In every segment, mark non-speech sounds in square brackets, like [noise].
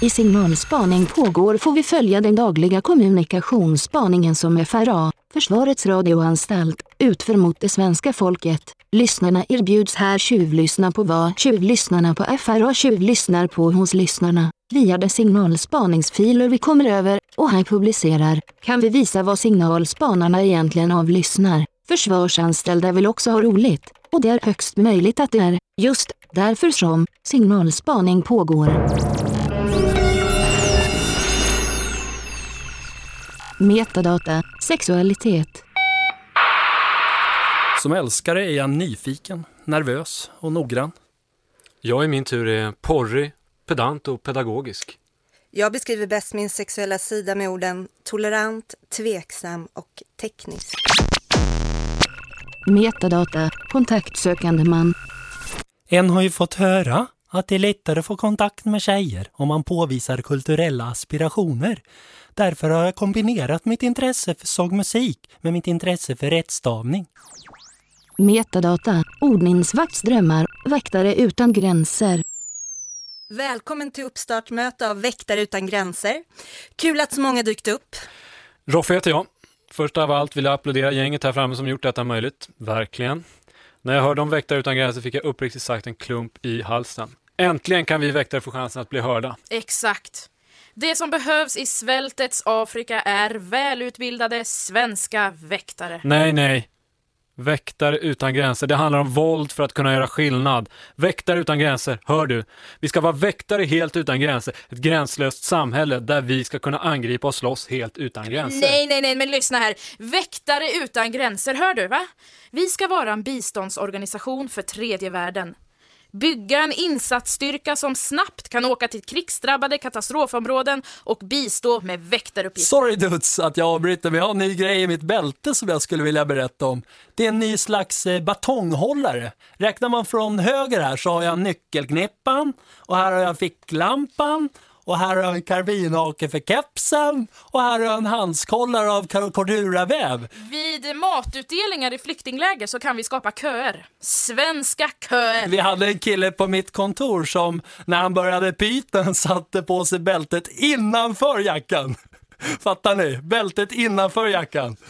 I signalspaning pågår får vi följa den dagliga kommunikationsspaningen som FRA, Försvarets radioanstalt, utför mot det svenska folket. Lyssnarna erbjuds här tjuvlyssna på vad tjuvlyssnarna på FRA tjuvlyssnar på hos lyssnarna. Via de signalspaningsfiler vi kommer över och här publicerar kan vi visa vad signalspanarna egentligen avlyssnar. Försvarsanställda vill också ha roligt och det är högst möjligt att det är just därför som signalspaning pågår. Metadata, sexualitet. Som älskare är jag nyfiken, nervös och noggrann. Jag i min tur är porrig, pedant och pedagogisk. Jag beskriver bäst min sexuella sida med orden tolerant, tveksam och teknisk. Metadata, kontaktsökande man. En har ju fått höra att det är lättare att få kontakt med tjejer om man påvisar kulturella aspirationer. Därför har jag kombinerat mitt intresse för sångmusik med mitt intresse för rättstavning. Metadata, ordningsvaktsdrömmar, väktare utan gränser. Välkommen till uppstartmöte av Väktare utan gränser. Kul att så många dykt upp. Roffe heter jag. Först av allt vill jag applådera gänget här framme som gjort detta möjligt. Verkligen. När jag hörde om Väktare utan gränser fick jag uppriktigt sagt en klump i halsen. Äntligen kan vi väktare få chansen att bli hörda. Exakt. Det som behövs i svältets Afrika är välutbildade svenska väktare. Nej, nej. Väktare utan gränser. Det handlar om våld för att kunna göra skillnad. Väktare utan gränser, hör du? Vi ska vara väktare helt utan gränser. Ett gränslöst samhälle där vi ska kunna angripa och slåss helt utan gränser. Nej, nej, nej, men lyssna här. Väktare utan gränser, hör du va? Vi ska vara en biståndsorganisation för tredje världen. Bygga en insatsstyrka som snabbt kan åka till krigsdrabbade katastrofområden och bistå med väktaruppgifter. Sorry Dudes att jag avbryter, men jag har en ny grej i mitt bälte som jag skulle vilja berätta om. Det är en ny slags eh, batonghållare. Räknar man från höger här så har jag nyckelknippan och här har jag ficklampan och här har jag en karbinhake för kepsen och här har jag en handskållare av corduraväv. Vid matutdelningar i flyktingläger så kan vi skapa köer. Svenska köer. Vi hade en kille på mitt kontor som när han började pyten satte på sig bältet innanför jackan. Fattar ni? Bältet innanför jackan. [laughs]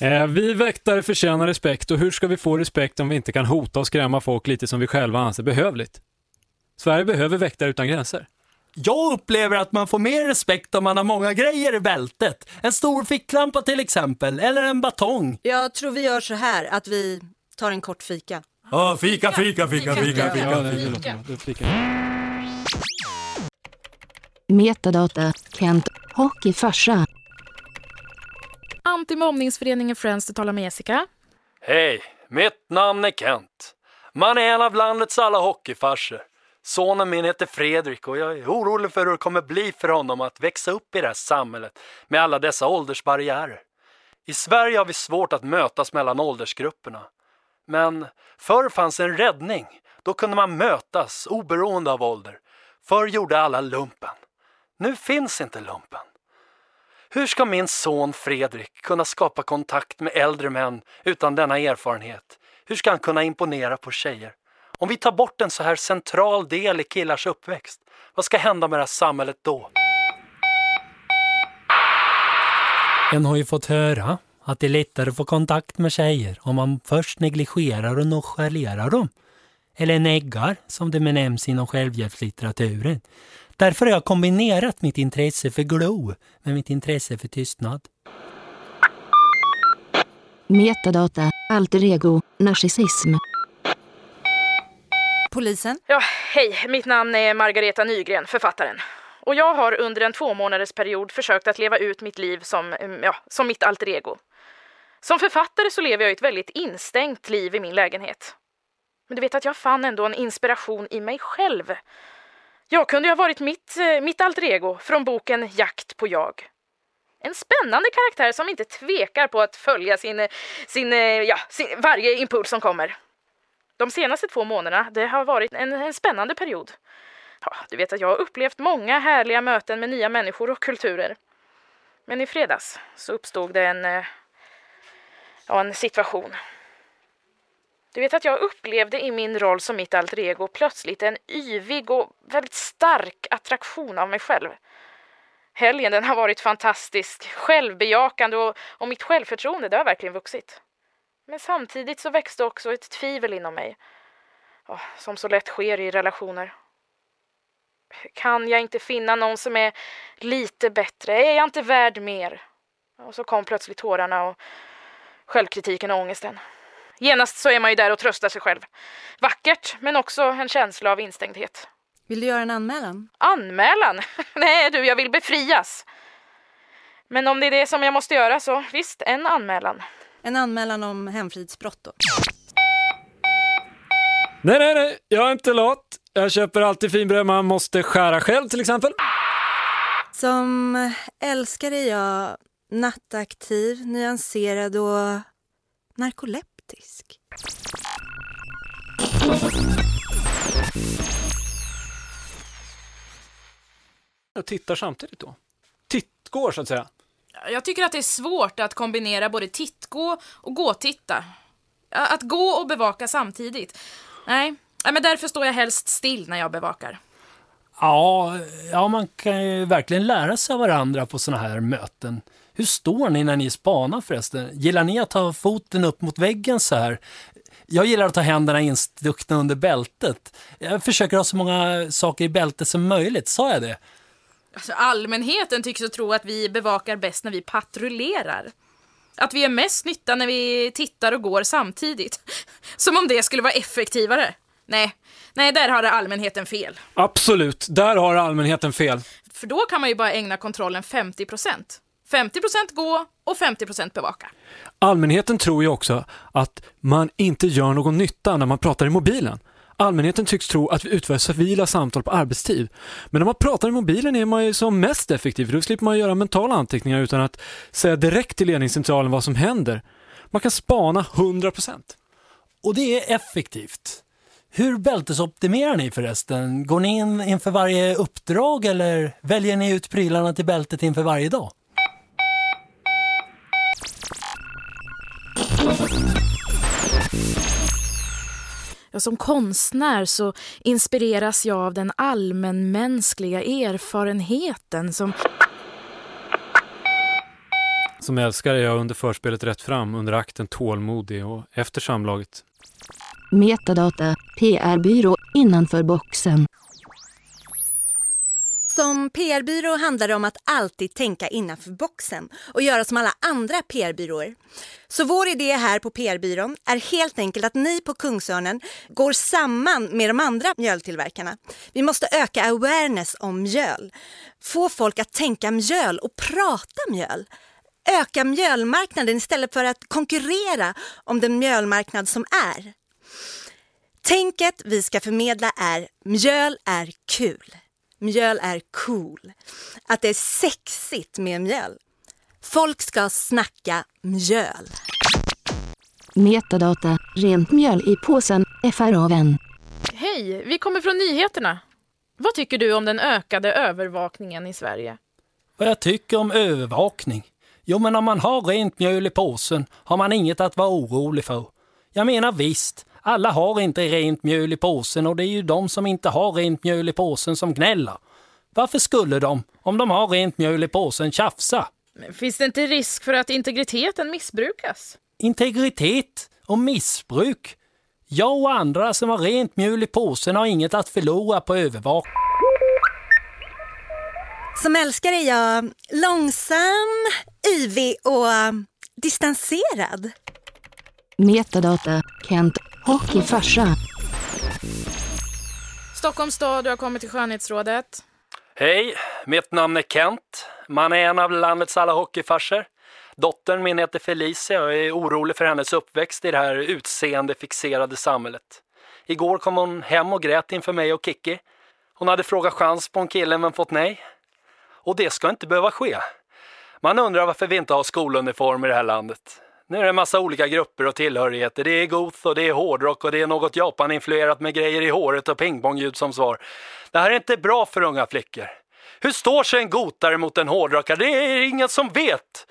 Eh, vi väktare förtjänar respekt och hur ska vi få respekt om vi inte kan hota och skrämma folk lite som vi själva anser behövligt? Sverige behöver väktare utan gränser. Jag upplever att man får mer respekt om man har många grejer i bältet. En stor ficklampa till exempel, eller en batong. Jag tror vi gör så här att vi tar en kort fika. Ja, fika, fika, fika, fika, fika. Det- fika. Metadata, Kent, hockeyfarsa. Antimobbningsföreningen Friends, du talar med Jessica. Hej, mitt namn är Kent. Man är en av landets alla hockeyfarsor. Sonen min heter Fredrik och jag är orolig för hur det kommer bli för honom att växa upp i det här samhället med alla dessa åldersbarriärer. I Sverige har vi svårt att mötas mellan åldersgrupperna. Men förr fanns en räddning. Då kunde man mötas oberoende av ålder. Förr gjorde alla lumpen. Nu finns inte lumpen. Hur ska min son Fredrik kunna skapa kontakt med äldre män utan denna erfarenhet? Hur ska han kunna imponera på tjejer? Om vi tar bort en så här central del i killars uppväxt, vad ska hända med det här samhället då? En har ju fått höra att det är lättare att få kontakt med tjejer om man först negligerar och nonchalerar dem. Eller neggar, som det benämns inom självhjälpslitteraturen. Därför har jag kombinerat mitt intresse för glow med mitt intresse för tystnad. Metadata, alter ego, narcissism. Polisen? Ja, hej. Mitt namn är Margareta Nygren, författaren. Och jag har under en två månaders period försökt att leva ut mitt liv som, mm, ja, som mitt alter ego. Som författare så lever jag ett väldigt instängt liv i min lägenhet. Men du vet att jag fann ändå en inspiration i mig själv. Jag kunde ju ha varit mitt, eh, mitt alter ego från boken Jakt på jag. En spännande karaktär som inte tvekar på att följa sin, eh, sin, eh, ja, sin, varje impuls som kommer. De senaste två månaderna det har varit en, en spännande period. Ja, du vet att jag har upplevt många härliga möten med nya människor och kulturer. Men i fredags så uppstod det en, eh, ja, en situation. Du vet att jag upplevde i min roll som mitt alter ego plötsligt en yvig och väldigt stark attraktion av mig själv. Helgen den har varit fantastisk, självbejakande och, och mitt självförtroende det har verkligen vuxit. Men samtidigt så växte också ett tvivel inom mig. Oh, som så lätt sker i relationer. Kan jag inte finna någon som är lite bättre? Är jag inte värd mer? Och så kom plötsligt tårarna och självkritiken och ångesten. Genast så är man ju där och tröstar sig själv. Vackert, men också en känsla av instängdhet. Vill du göra en anmälan? Anmälan? [laughs] Nej du, jag vill befrias. Men om det är det som jag måste göra så visst, en anmälan. En anmälan om hemfridsbrott då? Nej, nej, nej, jag är inte lat. Jag köper alltid finbröd man måste skära själv till exempel. Som älskare är jag nattaktiv, nyanserad och narkoleptisk. Jag tittar samtidigt då. Tittgår så att säga. Jag tycker att det är svårt att kombinera både tittgå och gåtitta. Att gå och bevaka samtidigt. Nej, men därför står jag helst still när jag bevakar. Ja, ja, man kan ju verkligen lära sig av varandra på sådana här möten. Hur står ni när ni spanar förresten? Gillar ni att ha foten upp mot väggen så här? Jag gillar att ha händerna instuckna under bältet. Jag försöker ha så många saker i bältet som möjligt, sa jag det? Alltså, allmänheten tycks att tro att vi bevakar bäst när vi patrullerar. Att vi är mest nytta när vi tittar och går samtidigt. [laughs] Som om det skulle vara effektivare. Nej, nej, där har allmänheten fel. Absolut, där har allmänheten fel. För då kan man ju bara ägna kontrollen 50 procent. 50 procent gå och 50 procent bevaka. Allmänheten tror ju också att man inte gör någon nytta när man pratar i mobilen. Allmänheten tycks tro att vi utför civila samtal på arbetstid. Men när man pratar i mobilen är man ju som mest effektiv, för då slipper man göra mentala anteckningar utan att säga direkt till ledningscentralen vad som händer. Man kan spana 100%. Och det är effektivt. Hur bältesoptimerar ni förresten? Går ni in inför varje uppdrag eller väljer ni ut prylarna till bältet inför varje dag? Ja, som konstnär så inspireras jag av den allmänmänskliga erfarenheten som... Som älskare är jag under förspelet rätt fram, under akten tålmodig och efter samlaget. Metadata, PR-byrå, innanför boxen. Som PR-byrå handlar det om att alltid tänka innanför boxen och göra som alla andra PR-byråer. Så vår idé här på PR-byrån är helt enkelt att ni på Kungsörnen går samman med de andra mjöltillverkarna. Vi måste öka awareness om mjöl. Få folk att tänka mjöl och prata mjöl. Öka mjölmarknaden istället för att konkurrera om den mjölmarknad som är. Tänket vi ska förmedla är mjöl är kul. Mjöl är cool. Att det är sexigt med mjöl. Folk ska snacka mjöl. Metadata, rent mjöl i påsen, FRA-vän. Hej, vi kommer från nyheterna. Vad tycker du om den ökade övervakningen i Sverige? Vad jag tycker om övervakning? Jo, men om man har rent mjöl i påsen har man inget att vara orolig för. Jag menar visst, alla har inte rent mjöl i påsen och det är ju de som inte har rent mjöl i påsen som gnäller. Varför skulle de, om de har rent mjöl i påsen, tjafsa? Men finns det inte risk för att integriteten missbrukas? Integritet och missbruk? Jag och andra som har rent mjöl i påsen har inget att förlora på övervakning. Som älskare är jag långsam, yvig och distanserad. Metadata, Kent, hockeyfarsa. Stockholms stad, du har kommit till skönhetsrådet. Hej, mitt namn är Kent. Man är en av landets alla hockeyfarsor. Dottern min heter Felicia och jag är orolig för hennes uppväxt i det här utseendefixerade samhället. Igår kom hon hem och grät inför mig och Kiki. Hon hade frågat chans på en kille men fått nej. Och det ska inte behöva ske. Man undrar varför vi inte har skoluniform i det här landet. Nu är det en massa olika grupper och tillhörigheter. Det är goth och det är hårdrock och det är något Japan-influerat med grejer i håret och pingpongljud som svar. Det här är inte bra för unga flickor. Hur står sig en gotare mot en hårdrockare? Det är ingen som vet.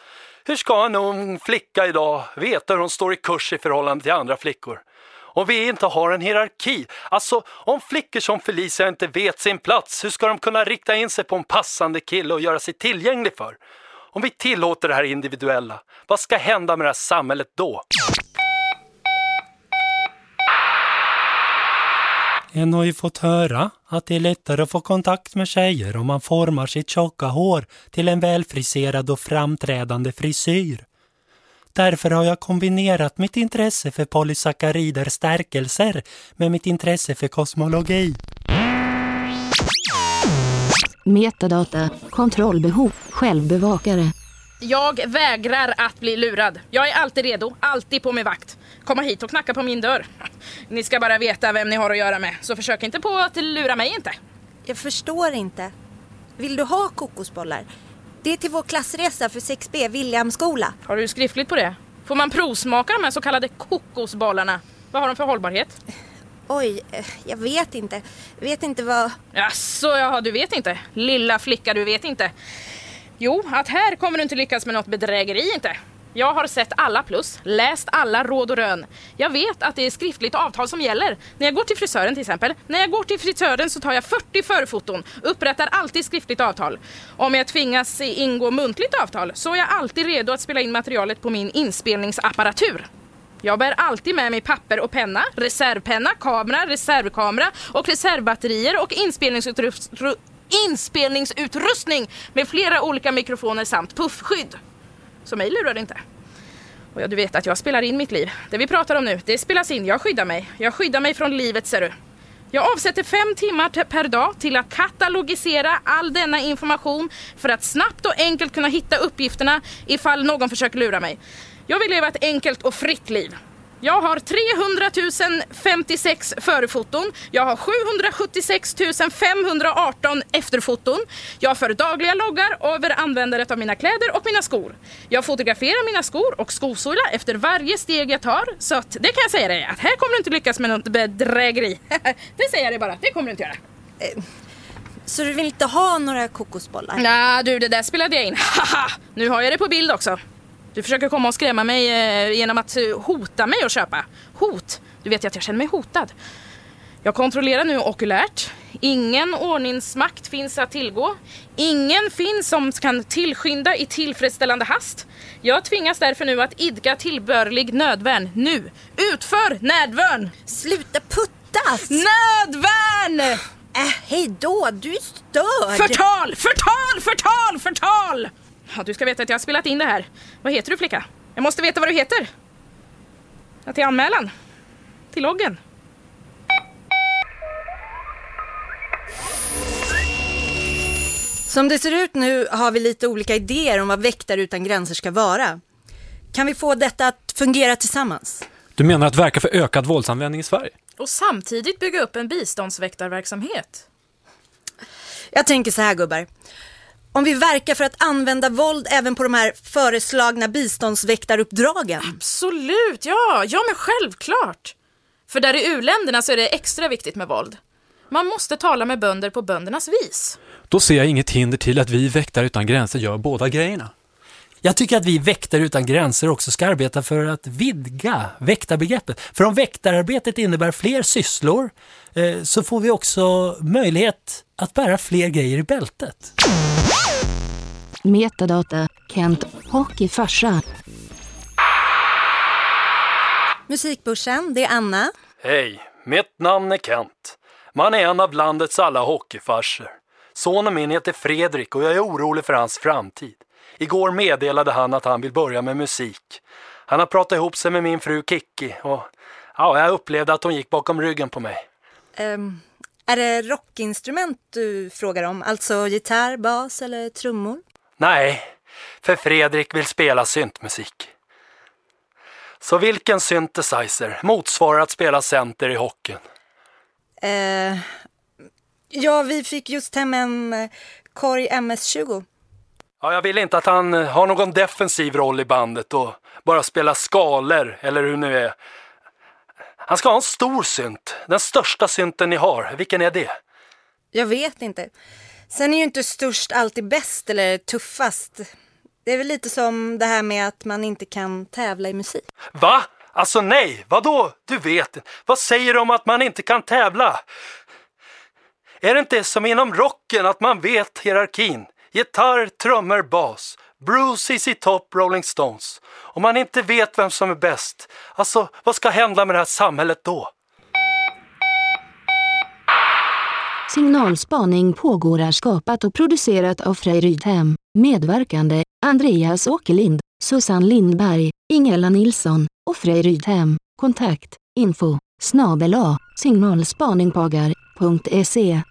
Hur ska en ung flicka idag veta hur hon står i kurs i förhållande till andra flickor? Om vi inte har en hierarki, alltså om flickor som Felicia inte vet sin plats, hur ska de kunna rikta in sig på en passande kille och göra sig tillgänglig för? Om vi tillåter det här individuella, vad ska hända med det här samhället då? En har ju fått höra att det är lättare att få kontakt med tjejer om man formar sitt tjocka hår till en välfriserad och framträdande frisyr. Därför har jag kombinerat mitt intresse för polysackarider stärkelser med mitt intresse för kosmologi. Metadata, kontrollbehov, självbevakare. Jag vägrar att bli lurad. Jag är alltid redo, alltid på min vakt. Komma hit och knacka på min dörr. Ni ska bara veta vem ni har att göra med, så försök inte på att lura mig inte. Jag förstår inte. Vill du ha kokosbollar? Det är till vår klassresa för 6B, Williamskola. Har du skriftligt på det? Får man provsmaka de här så kallade kokosbollarna? Vad har de för hållbarhet? Oj, eh, jag vet inte. Vet inte vad... Jaså, jaha, du vet inte? Lilla flicka, du vet inte? Jo, att här kommer du inte lyckas med något bedrägeri inte. Jag har sett alla plus, läst alla råd och rön. Jag vet att det är skriftligt avtal som gäller. När jag går till frisören till exempel. När jag går till frisören så tar jag 40 förfoton, upprättar alltid skriftligt avtal. Om jag tvingas ingå muntligt avtal så är jag alltid redo att spela in materialet på min inspelningsapparatur. Jag bär alltid med mig papper och penna, reservpenna, kamera, reservkamera och reservbatterier och inspelningsutrustning inspelningsutrustning med flera olika mikrofoner samt puffskydd. Så mig lurar det inte. Och ja, du vet att jag spelar in mitt liv. Det vi pratar om nu, det spelas in. Jag skyddar mig. Jag skyddar mig från livet ser du. Jag avsätter fem timmar per dag till att katalogisera all denna information för att snabbt och enkelt kunna hitta uppgifterna ifall någon försöker lura mig. Jag vill leva ett enkelt och fritt liv. Jag har 300 056 förefoton. Jag har 776 518 efterfoton. Jag för dagliga loggar över användandet av mina kläder och mina skor. Jag fotograferar mina skor och skosula efter varje steg jag tar. Så att, det kan jag säga dig att här kommer du inte lyckas med något bedrägeri. [laughs] det säger jag dig bara, det kommer du inte göra. Eh, så du vill inte ha några kokosbollar? Nej du, det där spelade jag in. [laughs] Haha! nu har jag det på bild också. Du försöker komma och skrämma mig eh, genom att eh, hota mig att köpa. Hot! Du vet ju att jag känner mig hotad. Jag kontrollerar nu okulärt. Ingen ordningsmakt finns att tillgå. Ingen finns som kan tillskynda i tillfredsställande hast. Jag tvingas därför nu att idka tillbörlig nödvärn. Nu! Utför nödvärn! Sluta puttas! Nödvärn! Äh, hej då, du är störd! Förtal! Förtal! Förtal! Förtal! Ja, du ska veta att jag har spelat in det här. Vad heter du flicka? Jag måste veta vad du heter. Ja, till anmälan. Till loggen. Som det ser ut nu har vi lite olika idéer om vad Väktare utan gränser ska vara. Kan vi få detta att fungera tillsammans? Du menar att verka för ökad våldsanvändning i Sverige? Och samtidigt bygga upp en biståndsväktarverksamhet? Jag tänker så här gubbar. Om vi verkar för att använda våld även på de här föreslagna biståndsväktaruppdragen? Absolut, ja, ja men självklart. För där i uländerna så är det extra viktigt med våld. Man måste tala med bönder på böndernas vis. Då ser jag inget hinder till att vi Väktare utan gränser gör båda grejerna. Jag tycker att vi väktare utan gränser också ska arbeta för att vidga väktarbegreppet. För om väktararbetet innebär fler sysslor eh, så får vi också möjlighet att bära fler grejer i bältet. Metadata, Kent, hockeyfarsa. Musikbörsen, det är Anna. Hej, mitt namn är Kent. Man är en av landets alla hockeyfarser. Sonen min heter Fredrik och jag är orolig för hans framtid. Igår meddelade han att han vill börja med musik. Han har pratat ihop sig med min fru Kikki och ja, jag upplevde att hon gick bakom ryggen på mig. Um, är det rockinstrument du frågar om? Alltså gitarr, bas eller trummor? Nej, för Fredrik vill spela syntmusik. Så vilken synthesizer motsvarar att spela center i hockeyn? Uh, ja, vi fick just hem en Korg MS-20. Ja, jag vill inte att han eh, har någon defensiv roll i bandet och bara spela skalor eller hur nu är. Han ska ha en stor synt, den största synten ni har. Vilken är det? Jag vet inte. Sen är ju inte störst alltid bäst eller tuffast. Det är väl lite som det här med att man inte kan tävla i musik. Va? Alltså nej, vadå? Du vet, vad säger du om att man inte kan tävla? Är det inte som inom rocken att man vet hierarkin? Gitarr, trummor, bas. Bruce, i Top, Rolling Stones. Om man inte vet vem som är bäst, alltså vad ska hända med det här samhället då? Signalspaning pågår är skapat och producerat av Frej Rydhem. Medverkande Andreas Åkerlind, Susanne Lindberg, Ingela Nilsson och Frej Rydhem. Kontakt info snabel a signalspaningpagar.se